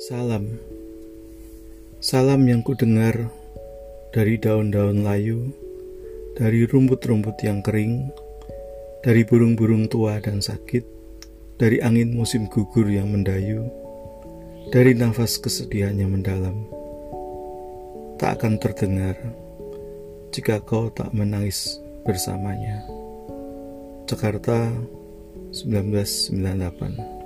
Salam, salam yang kudengar dari daun-daun layu, dari rumput-rumput yang kering, dari burung-burung tua dan sakit, dari angin musim gugur yang mendayu, dari nafas kesedihan yang mendalam. Tak akan terdengar jika kau tak menangis bersamanya. Jakarta 1998